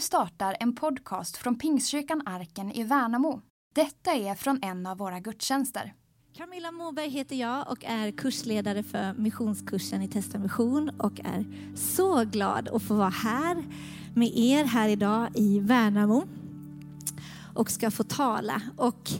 Nu startar en podcast från Pingstkyrkan Arken i Värnamo. Detta är från en av våra gudstjänster. Camilla Moberg heter jag och är kursledare för missionskursen i testa mission och är så glad att få vara här med er här idag i Värnamo och ska få tala. Och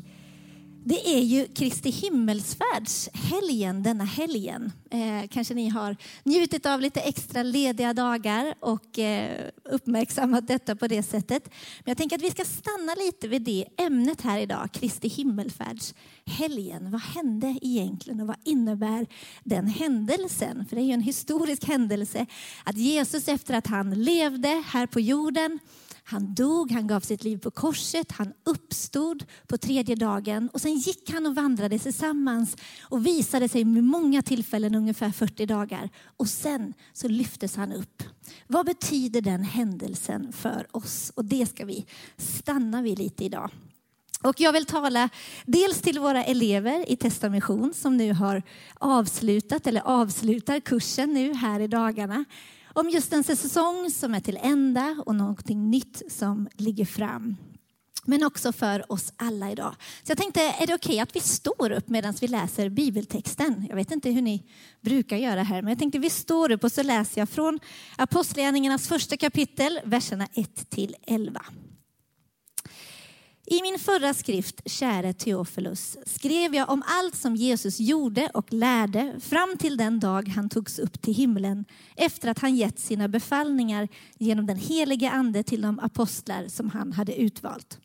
det är ju Kristi himmelsfärdshelgen denna helgen. Eh, kanske ni har njutit av lite extra lediga dagar och eh, uppmärksammat detta på det sättet. Men jag tänker att vi ska stanna lite vid det ämnet här idag, Kristi himmelsfärdshelgen. Vad hände egentligen och vad innebär den händelsen? För det är ju en historisk händelse att Jesus efter att han levde här på jorden han dog, han gav sitt liv på korset, han uppstod på tredje dagen och sen gick han och vandrade tillsammans och visade sig med många tillfällen, ungefär 40 dagar. Och sen så lyftes han upp. Vad betyder den händelsen för oss? Och det ska vi stanna vid lite idag. Och jag vill tala dels till våra elever i Testamission som nu har avslutat eller avslutar kursen nu här i dagarna om just en säsong som är till ända och någonting nytt som ligger fram. Men också för oss alla idag. Så jag tänkte, är det okej okay att vi står upp medan vi läser bibeltexten? Jag vet inte hur ni brukar göra här, men jag tänkte vi står upp och så läser jag från Apostlagärningarnas första kapitel, verserna 1 till 11. I min förra skrift, käre Teofilus, skrev jag om allt som Jesus gjorde och lärde fram till den dag han togs upp till himlen efter att han gett sina befallningar genom den helige ande till de apostlar som han hade utvalt.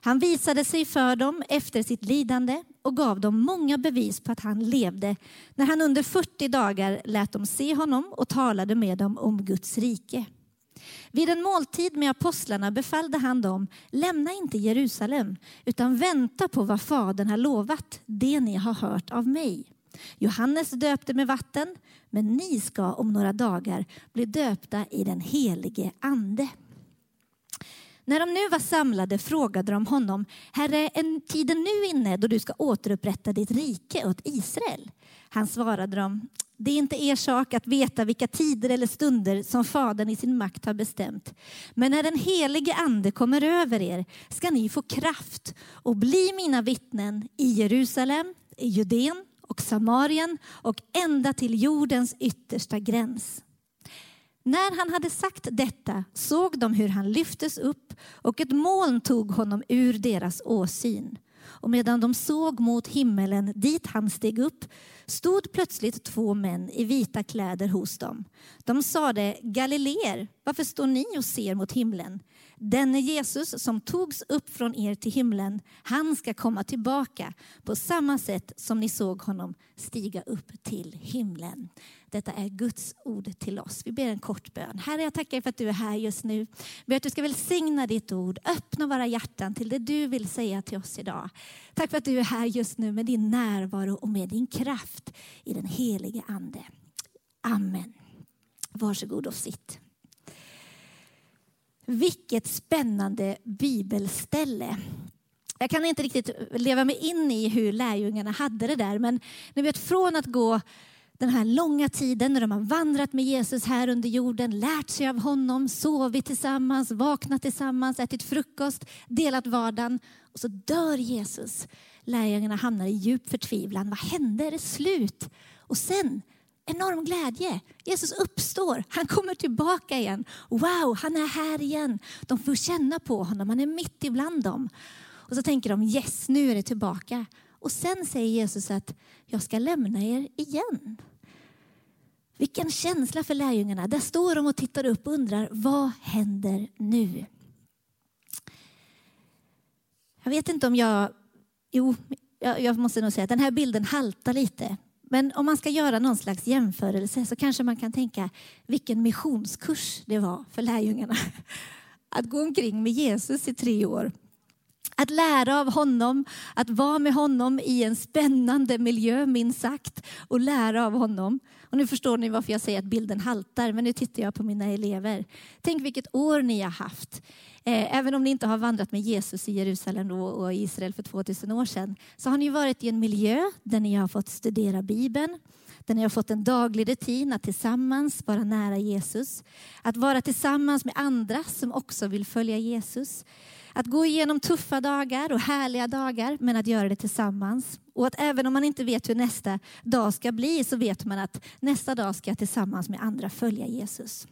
Han visade sig för dem efter sitt lidande och gav dem många bevis på att han levde när han under 40 dagar lät dem se honom och talade med dem om Guds rike. Vid en måltid med apostlarna befallde han dem, lämna inte Jerusalem, utan vänta på vad Fadern har lovat, det ni har hört av mig. Johannes döpte med vatten, men ni ska om några dagar bli döpta i den helige Ande. När de nu var samlade frågade de honom, Herre, är tiden nu inne då du ska återupprätta ditt rike åt Israel? Han svarade dem, det är inte er sak att veta vilka tider eller stunder som Fadern i sin makt har bestämt. Men när den helige Ande kommer över er ska ni få kraft och bli mina vittnen i Jerusalem, i Judeen och Samarien och ända till jordens yttersta gräns. När han hade sagt detta såg de hur han lyftes upp och ett moln tog honom ur deras åsyn. Och medan de såg mot himmelen dit han steg upp stod plötsligt två män i vita kläder hos dem. De sade, Galileer, varför står ni och ser mot himlen? Denne Jesus som togs upp från er till himlen, han ska komma tillbaka på samma sätt som ni såg honom stiga upp till himlen. Detta är Guds ord till oss. Vi ber en kort bön. Herre, jag tackar för att du är här just nu. Jag ber att du ska välsigna ditt ord, öppna våra hjärtan till det du vill säga till oss idag. Tack för att du är här just nu med din närvaro och med din kraft i den helige Ande. Amen. Varsågod och sitt. Vilket spännande bibelställe. Jag kan inte riktigt leva mig in i hur lärjungarna hade det där, men ni vet från att gå den här långa tiden när de har vandrat med Jesus här under jorden, lärt sig av honom, sovit tillsammans, vaknat tillsammans, ätit frukost, delat vardagen och så dör Jesus. Lärjungarna hamnar i djup förtvivlan. Vad hände? Är det slut? Och sen enorm glädje. Jesus uppstår, han kommer tillbaka igen. Wow, han är här igen. De får känna på honom, han är mitt ibland dem. Och så tänker de yes, nu är det tillbaka. Och sen säger Jesus att jag ska lämna er igen. Vilken känsla för lärjungarna. Där står de och tittar upp och undrar vad händer nu? Jag vet inte om jag... Jo, jag måste nog säga att den här bilden haltar lite. Men om man ska göra någon slags jämförelse så kanske man kan tänka vilken missionskurs det var för lärjungarna. Att gå omkring med Jesus i tre år att lära av honom, att vara med honom i en spännande miljö minst sagt och lära av honom. Och nu förstår ni varför jag säger att bilden haltar, men nu tittar jag på mina elever. Tänk vilket år ni har haft. Eh, även om ni inte har vandrat med Jesus i Jerusalem och Israel för 2000 år sedan, så har ni varit i en miljö där ni har fått studera Bibeln, där ni har fått en daglig rutin att tillsammans vara nära Jesus. Att vara tillsammans med andra som också vill följa Jesus. Att gå igenom tuffa dagar och härliga dagar, men att göra det tillsammans. Och att även om man inte vet hur nästa dag ska bli så vet man att nästa dag ska jag tillsammans med andra följa Jesus.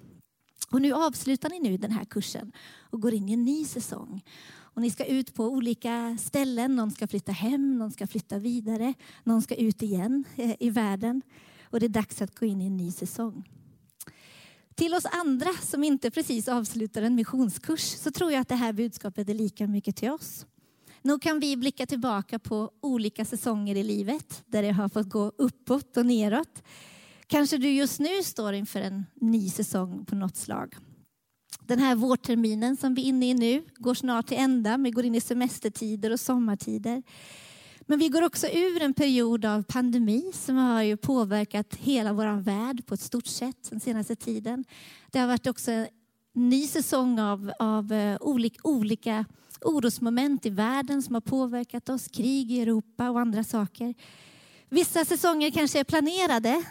Och nu avslutar ni nu den här kursen och går in i en ny säsong. Och ni ska ut på olika ställen. Någon ska flytta hem, någon ska flytta vidare, någon ska ut igen eh, i världen. Och det är dags att gå in i en ny säsong. Till oss andra som inte precis avslutar en missionskurs så tror jag att det här budskapet är lika mycket till oss. Nog kan vi blicka tillbaka på olika säsonger i livet där det har fått gå uppåt och neråt. Kanske du just nu står inför en ny säsong på något slag. Den här vårterminen som vi är inne i nu går snart till ända. Vi går in i semestertider och sommartider. Men vi går också ur en period av pandemi som har ju påverkat hela vår värld på ett stort sätt den senaste tiden. Det har varit också en ny säsong av, av eh, olika, olika orosmoment i världen som har påverkat oss. Krig i Europa och andra saker. Vissa säsonger kanske är planerade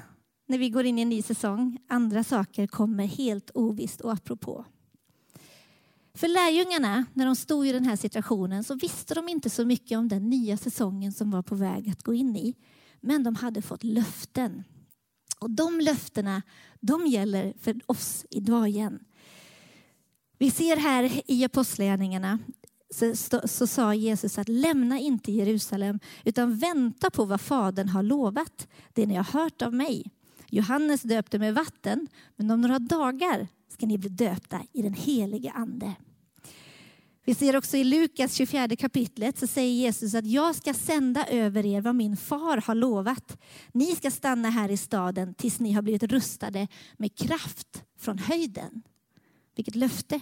när vi går in i en ny säsong. Andra saker kommer helt ovisst och apropå. För lärjungarna, när de stod i den här situationen, så visste de inte så mycket om den nya säsongen som var på väg att gå in i. Men de hade fått löften. Och de löftena, de gäller för oss idag igen. Vi ser här i Apostlagärningarna så, så, sa Jesus att lämna inte Jerusalem utan vänta på vad Fadern har lovat, det ni har hört av mig. Johannes döpte med vatten, men om några dagar ska ni bli döpta i den helige Ande. Vi ser också i Lukas 24 kapitlet så säger Jesus att jag ska sända över er vad min far har lovat. Ni ska stanna här i staden tills ni har blivit rustade med kraft från höjden. Vilket löfte!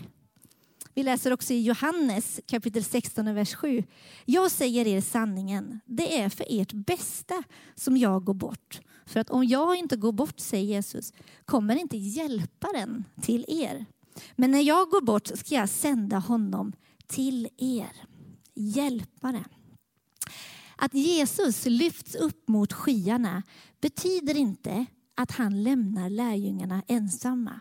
Vi läser också i Johannes kapitel 16, vers 7. Jag säger er sanningen, det är för ert bästa som jag går bort. För att om jag inte går bort, säger Jesus, kommer inte hjälparen till er. Men när jag går bort ska jag sända honom till er. Hjälpare. Att Jesus lyfts upp mot skyarna betyder inte att han lämnar lärjungarna ensamma.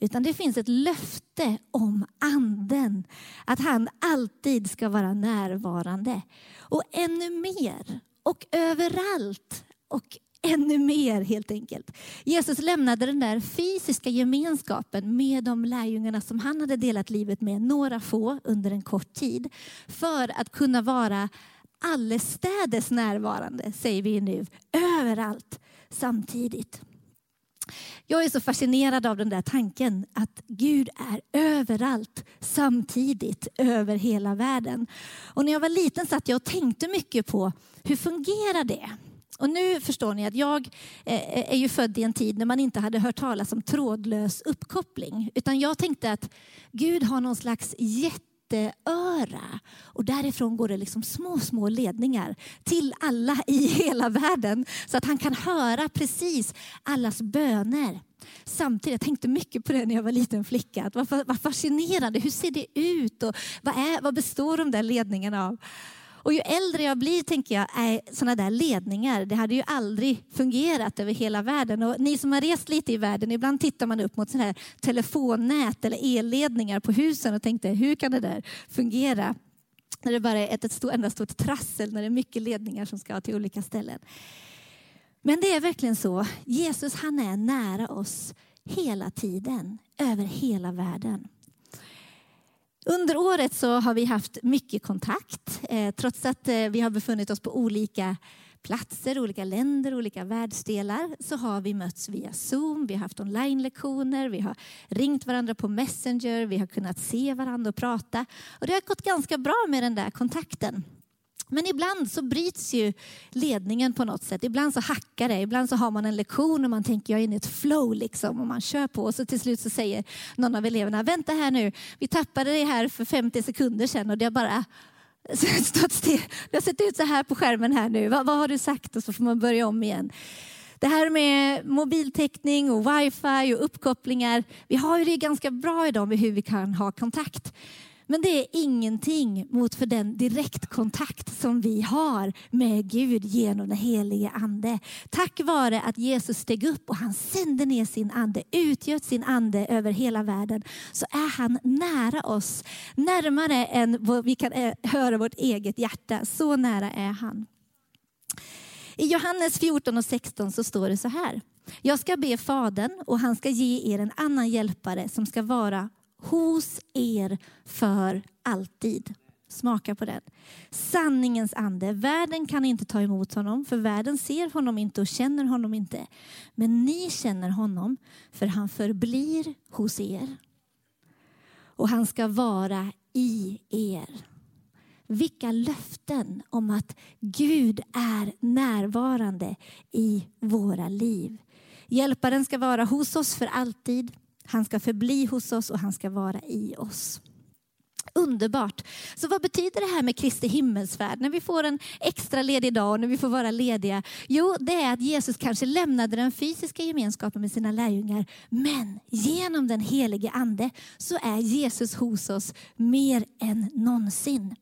Utan det finns ett löfte om anden, att han alltid ska vara närvarande. Och ännu mer och överallt och ännu mer helt enkelt. Jesus lämnade den där fysiska gemenskapen med de lärjungarna som han hade delat livet med, några få under en kort tid, för att kunna vara allestädes närvarande, säger vi nu, överallt samtidigt. Jag är så fascinerad av den där tanken att Gud är överallt samtidigt över hela världen. Och när jag var liten satt jag och tänkte mycket på hur fungerar det? Och nu förstår ni att jag eh, eh, är ju född i en tid när man inte hade hört talas om trådlös uppkoppling. Utan jag tänkte att Gud har någon slags jätteöra och därifrån går det liksom små, små ledningar till alla i hela världen så att han kan höra precis allas böner. Samtidigt, jag tänkte mycket på det när jag var liten flicka. Vad, vad fascinerande, hur ser det ut och vad, är, vad består de där ledningarna av? Och ju äldre jag blir tänker jag, är sådana där ledningar, det hade ju aldrig fungerat över hela världen. Och ni som har rest lite i världen, ibland tittar man upp mot sådana här telefonnät eller elledningar på husen och tänkte, hur kan det där fungera? När det bara är ett, ett stort, enda stort trassel, när det är mycket ledningar som ska till olika ställen. Men det är verkligen så, Jesus han är nära oss hela tiden, över hela världen. Under året så har vi haft mycket kontakt. Eh, trots att eh, vi har befunnit oss på olika platser, olika länder, olika världsdelar så har vi mötts via Zoom, vi har haft online-lektioner, vi har ringt varandra på Messenger, vi har kunnat se varandra och prata. Och det har gått ganska bra med den där kontakten. Men ibland så bryts ju ledningen på något sätt. Ibland så hackar det. Ibland så har man en lektion och man tänker jag är inne i ett flow liksom och man kör på och så till slut så säger någon av eleverna vänta här nu, vi tappade det här för 50 sekunder sedan och det har bara stått still. Det har sett ut så här på skärmen här nu. Vad, vad har du sagt? Och så får man börja om igen. Det här med mobiltäckning och wifi och uppkopplingar. Vi har ju det ganska bra idag med hur vi kan ha kontakt. Men det är ingenting mot för den direktkontakt som vi har med Gud genom den helige Ande. Tack vare att Jesus steg upp och han sände ner sin ande, utgöt sin ande över hela världen, så är han nära oss. Närmare än vad vi kan eh, höra vårt eget hjärta. Så nära är han. I Johannes 14 och 16 så står det så här. Jag ska be Fadern och han ska ge er en annan hjälpare som ska vara hos er för alltid. Smaka på den. Sanningens ande. Världen kan inte ta emot honom, för världen ser honom inte och känner honom inte. Men ni känner honom, för han förblir hos er. Och han ska vara i er. Vilka löften om att Gud är närvarande i våra liv. Hjälparen ska vara hos oss för alltid. Han ska förbli hos oss och han ska vara i oss. Underbart. Så vad betyder det här med Kristi himmelsfärd? När vi får en extra ledig dag och när vi får vara lediga? Jo, det är att Jesus kanske lämnade den fysiska gemenskapen med sina lärjungar. Men genom den helige ande så är Jesus hos oss mer än någonsin.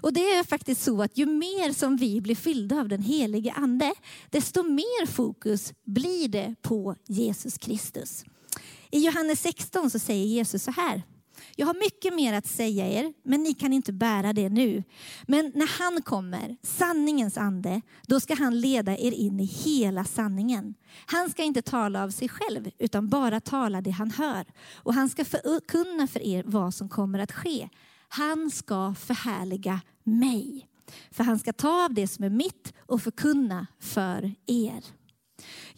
Och det är faktiskt så att ju mer som vi blir fyllda av den helige ande, desto mer fokus blir det på Jesus Kristus. I Johannes 16 så säger Jesus så här. Jag har mycket mer att säga er, men ni kan inte bära det nu. Men när han kommer, sanningens ande, då ska han leda er in i hela sanningen. Han ska inte tala av sig själv, utan bara tala det han hör. Och han ska förkunna för er vad som kommer att ske. Han ska förhärliga mig. För han ska ta av det som är mitt och förkunna för er.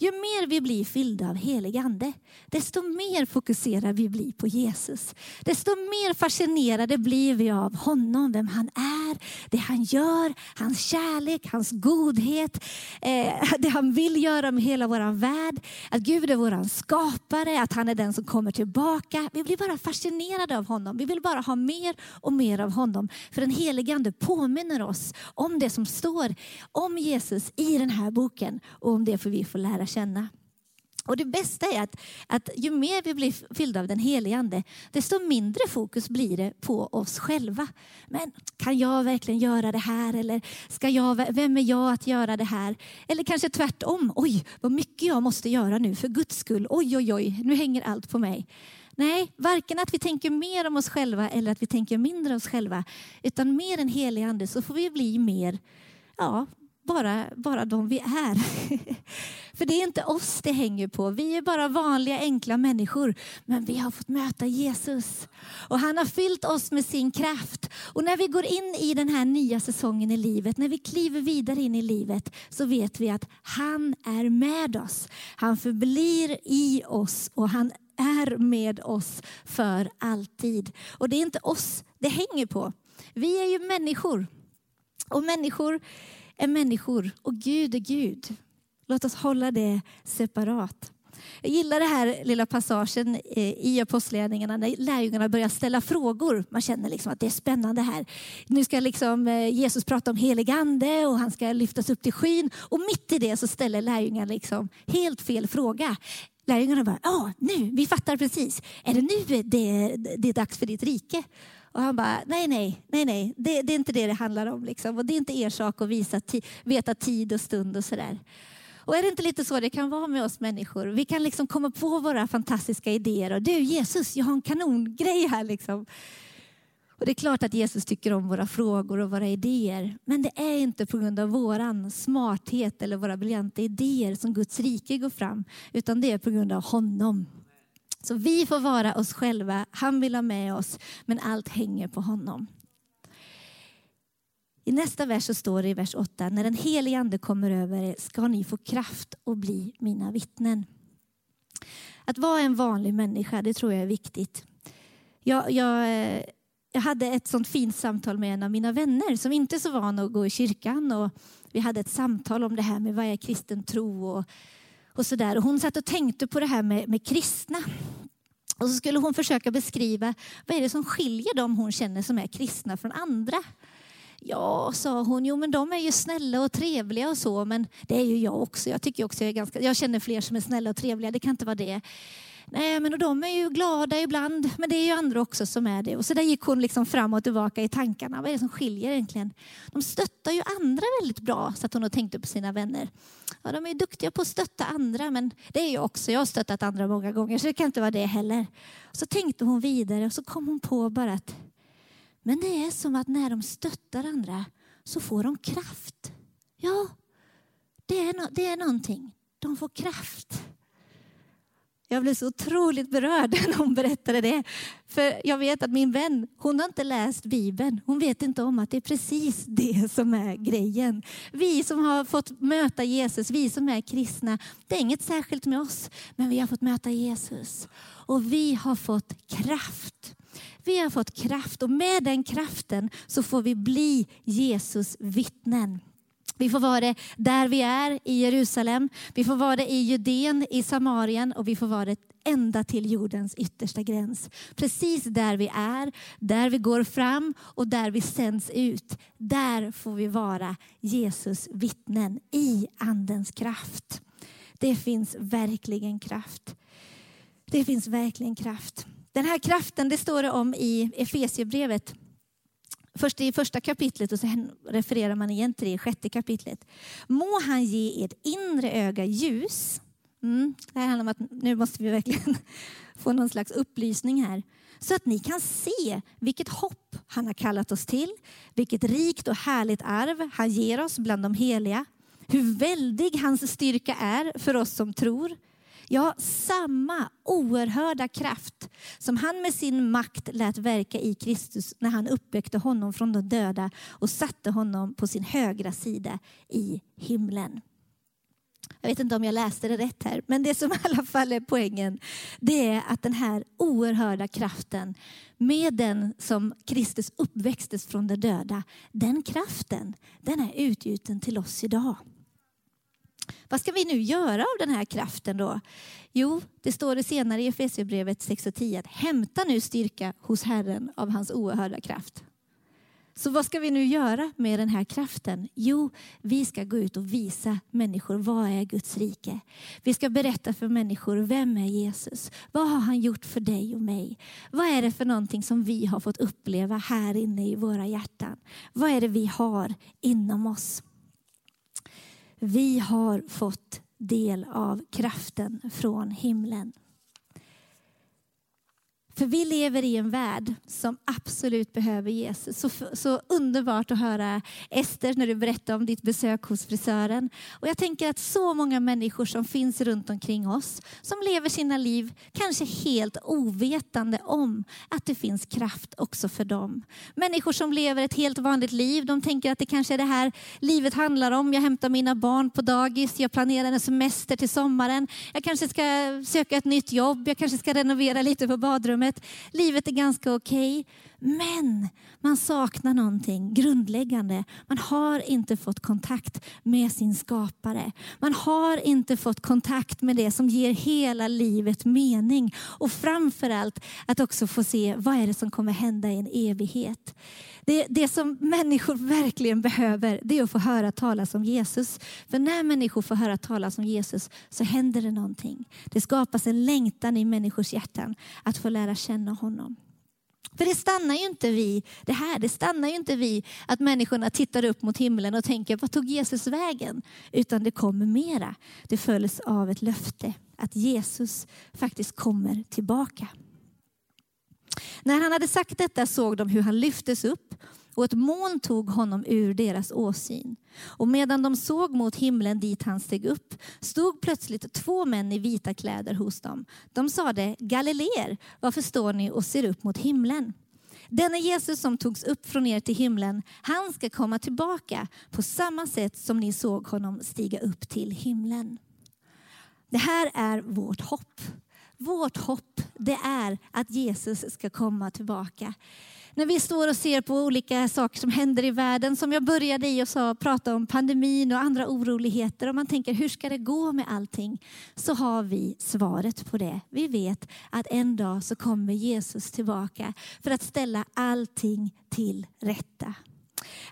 Ju mer vi blir fyllda av helig ande, desto mer fokuserade vi blir på Jesus. Desto mer fascinerade blir vi av honom, vem han är, det han gör, hans kärlek, hans godhet, eh, det han vill göra med hela vår värld. Att Gud är vår skapare, att han är den som kommer tillbaka. Vi blir bara fascinerade av honom. Vi vill bara ha mer och mer av honom. För den helige ande påminner oss om det som står om Jesus i den här boken och om det får vi få lära känna. Och det bästa är att, att ju mer vi blir fyllda av den helige Ande, desto mindre fokus blir det på oss själva. Men kan jag verkligen göra det här? Eller ska jag, vem är jag att göra det här? Eller kanske tvärtom. Oj, vad mycket jag måste göra nu för Guds skull. Oj, oj, oj, nu hänger allt på mig. Nej, varken att vi tänker mer om oss själva eller att vi tänker mindre om oss själva. Utan mer än helig ande så får vi bli mer ja, bara, bara de vi är. För det är inte oss det hänger på. Vi är bara vanliga enkla människor. Men vi har fått möta Jesus. Och han har fyllt oss med sin kraft. Och när vi går in i den här nya säsongen i livet, när vi kliver vidare in i livet, så vet vi att han är med oss. Han förblir i oss och han är med oss för alltid. Och det är inte oss det hänger på. Vi är ju människor. Och människor är människor och Gud är Gud. Låt oss hålla det separat. Jag gillar den här lilla passagen eh, i Apostlagärningarna när lärjungarna börjar ställa frågor. Man känner liksom att det är spännande här. Nu ska liksom eh, Jesus prata om helig ande och han ska lyftas upp till skyn. Och mitt i det så ställer lärjungarna liksom helt fel fråga. Lärjungarna bara, ja nu, vi fattar precis. Är det nu det, det är dags för ditt rike? Och han bara, nej, nej, nej, nej, det, det är inte det det handlar om. Liksom. Och det är inte er sak att visa, veta tid och stund och sådär. Och är det inte lite så det kan vara med oss människor? Vi kan liksom komma på våra fantastiska idéer och du Jesus, jag har en kanongrej här liksom. Och det är klart att Jesus tycker om våra frågor och våra idéer. Men det är inte på grund av våran smarthet eller våra briljanta idéer som Guds rike går fram. Utan det är på grund av honom. Så vi får vara oss själva. Han vill ha med oss, men allt hänger på honom. I nästa vers så står det i vers 8, när den helige ande kommer över er ska ni få kraft och bli mina vittnen. Att vara en vanlig människa, det tror jag är viktigt. Jag, jag, jag hade ett sånt fint samtal med en av mina vänner som inte är så van att gå i kyrkan. Och vi hade ett samtal om det här med vad är kristen tro och och så där. Och hon satt och tänkte på det här med, med kristna. Och så skulle hon försöka beskriva vad är det som skiljer dem hon känner som är kristna från andra. Ja, sa hon, jo men de är ju snälla och trevliga och så, men det är ju jag också. Jag tycker också jag är ganska, jag känner fler som är snälla och trevliga, det kan inte vara det. Nej, men de är ju glada ibland, men det är ju andra också som är det. Och så där gick hon liksom fram och tillbaka i tankarna. Vad är det som skiljer egentligen? De stöttar ju andra väldigt bra, så att hon och tänkte på sina vänner. Ja, de är ju duktiga på att stötta andra, men det är jag också. Jag har stöttat andra många gånger, så det kan inte vara det heller. Så tänkte hon vidare och så kom hon på bara att men det är som att när de stöttar andra så får de kraft. Ja, det är, no det är någonting. De får kraft. Jag blev så otroligt berörd när hon berättade det. För jag vet att min vän, hon har inte läst Bibeln. Hon vet inte om att det är precis det som är grejen. Vi som har fått möta Jesus, vi som är kristna, det är inget särskilt med oss, men vi har fått möta Jesus. Och vi har fått kraft. Vi har fått kraft och med den kraften så får vi bli Jesus vittnen. Vi får vara det där vi är i Jerusalem. Vi får vara det i Judeen, i Samarien och vi får vara det ända till jordens yttersta gräns. Precis där vi är, där vi går fram och där vi sänds ut. Där får vi vara Jesus vittnen i andens kraft. Det finns verkligen kraft. Det finns verkligen kraft. Den här kraften det står det om i Efesiebrevet Först i första kapitlet och sen refererar man igen till det i sjätte kapitlet. Må han ge ert inre öga ljus. Mm, det här handlar om att nu måste vi verkligen få någon slags upplysning här. Så att ni kan se vilket hopp han har kallat oss till, vilket rikt och härligt arv han ger oss bland de heliga, hur väldig hans styrka är för oss som tror Ja, samma oerhörda kraft som han med sin makt lät verka i Kristus när han uppväckte honom från de döda och satte honom på sin högra sida i himlen. Jag vet inte om jag läste det rätt här, men det som i alla fall är poängen, det är att den här oerhörda kraften med den som Kristus uppväxtes från de döda, den kraften, den är utgjuten till oss idag. Vad ska vi nu göra av den här kraften då? Jo, det står det senare i Efesierbrevet 6 och 10 att hämta nu styrka hos Herren av hans oerhörda kraft. Så vad ska vi nu göra med den här kraften? Jo, vi ska gå ut och visa människor vad är Guds rike. Vi ska berätta för människor, vem är Jesus? Vad har han gjort för dig och mig? Vad är det för någonting som vi har fått uppleva här inne i våra hjärtan? Vad är det vi har inom oss? Vi har fått del av kraften från himlen. För vi lever i en värld som absolut behöver Jesus. Så, så underbart att höra Ester när du berättar om ditt besök hos frisören. Och jag tänker att så många människor som finns runt omkring oss, som lever sina liv kanske helt ovetande om att det finns kraft också för dem. Människor som lever ett helt vanligt liv, de tänker att det kanske är det här livet handlar om. Jag hämtar mina barn på dagis, jag planerar en semester till sommaren. Jag kanske ska söka ett nytt jobb, jag kanske ska renovera lite på badrummet livet. Livet är ganska okej. Okay. Men man saknar någonting grundläggande. Man har inte fått kontakt med sin skapare. Man har inte fått kontakt med det som ger hela livet mening. Och framförallt att också få se vad är det som kommer hända i en evighet. Det, det som människor verkligen behöver det är att få höra talas om Jesus. För när människor får höra talas om Jesus så händer det någonting. Det skapas en längtan i människors hjärtan att få lära känna honom. För det stannar ju inte vi, det här, det stannar ju inte vi att människorna tittar upp mot himlen och tänker, vad tog Jesus vägen? Utan det kommer mera. Det följs av ett löfte att Jesus faktiskt kommer tillbaka. När han hade sagt detta såg de hur han lyftes upp och ett moln tog honom ur deras åsyn. Och medan de såg mot himlen dit han steg upp stod plötsligt två män i vita kläder hos dem. De sade, Galileer, varför står ni och ser upp mot himlen? Denne Jesus som togs upp från er till himlen, han ska komma tillbaka på samma sätt som ni såg honom stiga upp till himlen. Det här är vårt hopp. Vårt hopp det är att Jesus ska komma tillbaka. När vi står och ser på olika saker som händer i världen, som jag började i och sa, prata om pandemin och andra oroligheter och man tänker hur ska det gå med allting? Så har vi svaret på det. Vi vet att en dag så kommer Jesus tillbaka för att ställa allting till rätta.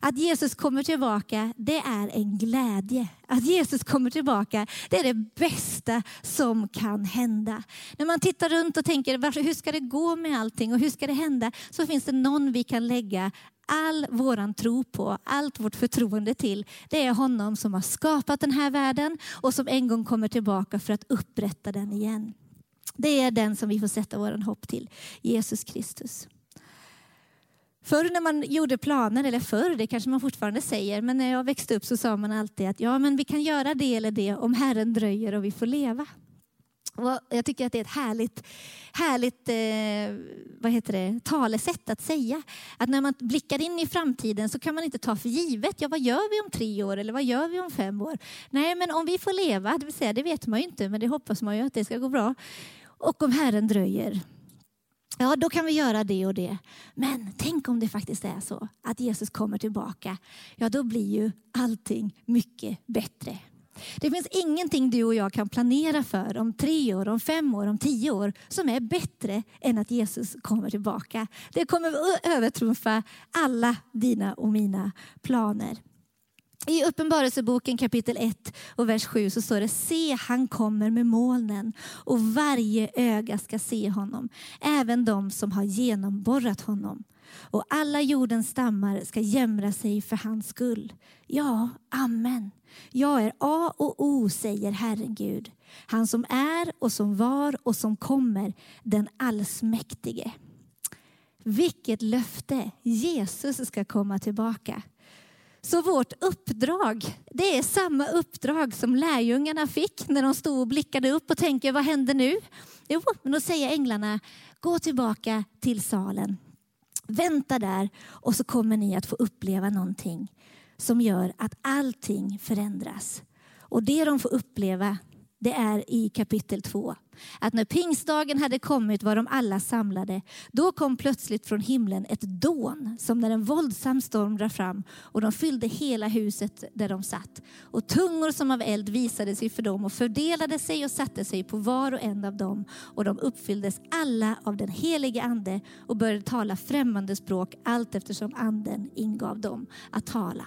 Att Jesus kommer tillbaka, det är en glädje. Att Jesus kommer tillbaka, det är det bästa som kan hända. När man tittar runt och tänker, hur ska det gå med allting och hur ska det hända? Så finns det någon vi kan lägga all våran tro på, allt vårt förtroende till, det är honom som har skapat den här världen och som en gång kommer tillbaka för att upprätta den igen. Det är den som vi får sätta våran hopp till, Jesus Kristus. Förr när man gjorde planer, eller förr, det kanske man fortfarande säger, men när jag växte upp så sa man alltid att ja, men vi kan göra det eller det om Herren dröjer och vi får leva. Och jag tycker att det är ett härligt, härligt eh, vad heter det, talesätt att säga. Att när man blickar in i framtiden så kan man inte ta för givet, ja vad gör vi om tre år eller vad gör vi om fem år? Nej, men om vi får leva, det vill säga det vet man ju inte, men det hoppas man ju att det ska gå bra. Och om Herren dröjer, ja då kan vi göra det och det. Men tänk om det faktiskt är så att Jesus kommer tillbaka, ja då blir ju allting mycket bättre. Det finns ingenting du och jag kan planera för om tre år, om fem år, om tio år som är bättre än att Jesus kommer tillbaka. Det kommer övertrumfa alla dina och mina planer. I Uppenbarelseboken kapitel 1 och vers 7 så står det Se, han kommer med molnen och varje öga ska se honom, även de som har genomborrat honom. Och alla jordens stammar ska jämra sig för hans skull. Ja, amen. Jag är A och O, säger Herren Gud, han som är och som var och som kommer, den allsmäktige. Vilket löfte! Jesus ska komma tillbaka. Så vårt uppdrag, det är samma uppdrag som lärjungarna fick när de stod och blickade upp och tänkte, vad händer nu? Jo, men då säger änglarna, gå tillbaka till salen. Vänta där och så kommer ni att få uppleva någonting som gör att allting förändras. Och det de får uppleva, det är i kapitel 2. Att när pingstdagen hade kommit var de alla samlade. Då kom plötsligt från himlen ett dån som när en våldsam storm drar fram och de fyllde hela huset där de satt. Och tungor som av eld visade sig för dem och fördelade sig och satte sig på var och en av dem. Och de uppfylldes alla av den helige ande och började tala främmande språk allt eftersom anden ingav dem att tala.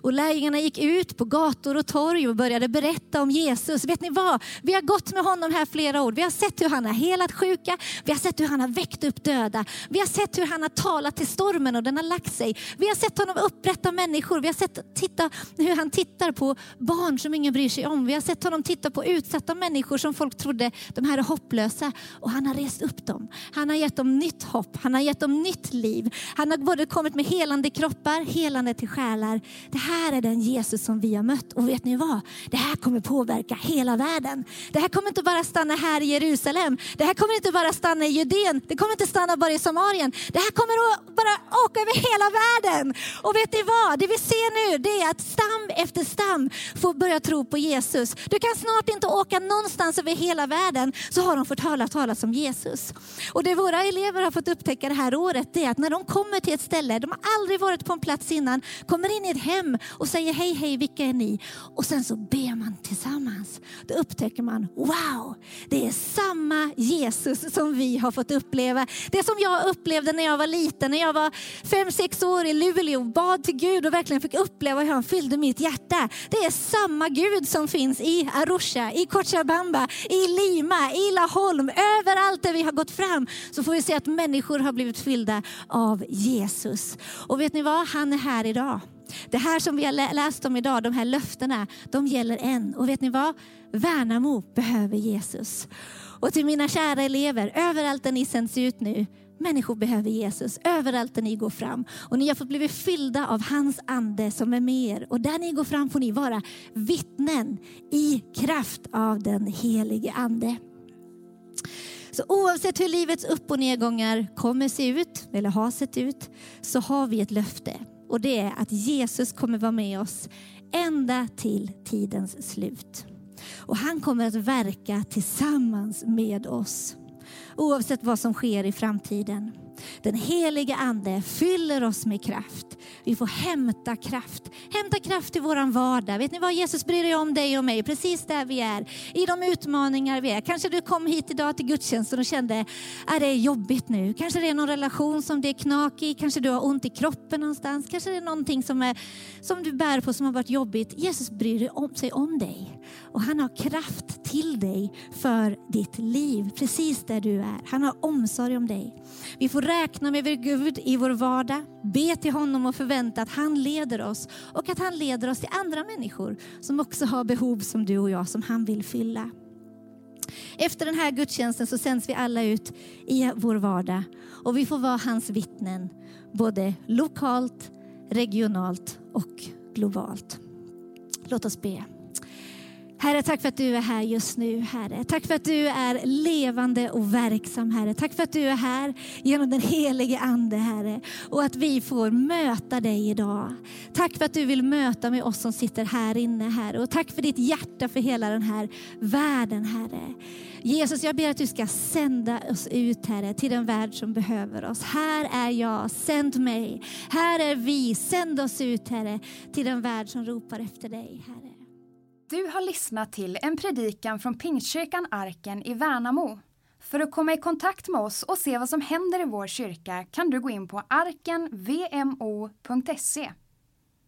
Och lärjungarna gick ut på gator och torg och började berätta om Jesus. Vet ni vad? Vi har gått med honom här flera år. Vi har sett hur han har helat sjuka. Vi har sett hur han har väckt upp döda. Vi har sett hur han har talat till stormen och den har lagt sig. Vi har sett honom upprätta människor. Vi har sett titta, hur han tittar på barn som ingen bryr sig om. Vi har sett honom titta på utsatta människor som folk trodde de här är hopplösa. Och han har rest upp dem. Han har gett dem nytt hopp. Han har gett dem nytt liv. Han har både kommit med helande kroppar, helande till själar. Det här är den Jesus som vi har mött. Och vet ni vad? Det här kommer påverka hela världen. Det här kommer inte bara stanna här i Jerusalem. Det här kommer inte bara stanna i Judeen. Det kommer inte stanna bara i Samarien. Det här kommer att bara åka över hela världen. Och vet ni vad? Det vi ser nu det är att stam efter stam får börja tro på Jesus. Du kan snart inte åka någonstans över hela världen så har de fått höra talas om Jesus. Och det våra elever har fått upptäcka det här året det är att när de kommer till ett ställe, de har aldrig varit på en plats innan, kommer in i ett hem hem och säger hej, hej, vilka är ni? Och sen så ber man tillsammans. Då upptäcker man, wow, det är samma Jesus som vi har fått uppleva. Det som jag upplevde när jag var liten, när jag var fem, sex år i Luleå, bad till Gud och verkligen fick uppleva hur han fyllde mitt hjärta. Det är samma Gud som finns i Arusha, i Cochabamba, i Lima, i Laholm, överallt där vi har gått fram så får vi se att människor har blivit fyllda av Jesus. Och vet ni vad? Han är här idag. Det här som vi har läst om idag, de här löftena, de gäller än. Och vet ni vad? Värnamo behöver Jesus. Och till mina kära elever, överallt där ni sänds ut nu, människor behöver Jesus överallt där ni går fram. Och ni har fått bli fyllda av hans ande som är med er. Och där ni går fram får ni vara vittnen i kraft av den helige ande. Så oavsett hur livets upp och nedgångar kommer se ut, eller har sett ut, så har vi ett löfte. Och det är att Jesus kommer vara med oss ända till tidens slut. Och han kommer att verka tillsammans med oss. Oavsett vad som sker i framtiden. Den helige Ande fyller oss med kraft. Vi får hämta kraft. Hämta kraft i vår vardag. Vet ni vad? Jesus bryr sig om dig och mig precis där vi är. I de utmaningar vi är. Kanske du kom hit idag till gudstjänsten och kände att det är jobbigt nu. Kanske det är någon relation som det är knak i. Kanske du har ont i kroppen någonstans. Kanske det är någonting som, är, som du bär på som har varit jobbigt. Jesus bryr sig om dig. Och han har kraft till dig för ditt liv. Precis där du är. Han har omsorg om dig. Vi får räkna med Gud i vår vardag, be till honom och förvänta förvänta att han leder oss och att han leder oss till andra människor som också har behov som du och jag, som han vill fylla. Efter den här gudstjänsten så sänds vi alla ut i vår vardag och vi får vara hans vittnen, både lokalt, regionalt och globalt. Låt oss be. Herre, tack för att du är här just nu, Herre. Tack för att du är levande och verksam, Herre. Tack för att du är här genom den helige Ande, Herre. Och att vi får möta dig idag. Tack för att du vill möta med oss som sitter här inne, Herre. Och tack för ditt hjärta för hela den här världen, Herre. Jesus, jag ber att du ska sända oss ut, Herre, till den värld som behöver oss. Här är jag, sänd mig. Här är vi, sänd oss ut, Herre, till den värld som ropar efter dig, Herre. Du har lyssnat till en predikan från Pingstkyrkan Arken i Värnamo. För att komma i kontakt med oss och se vad som händer i vår kyrka kan du gå in på arkenvmo.se.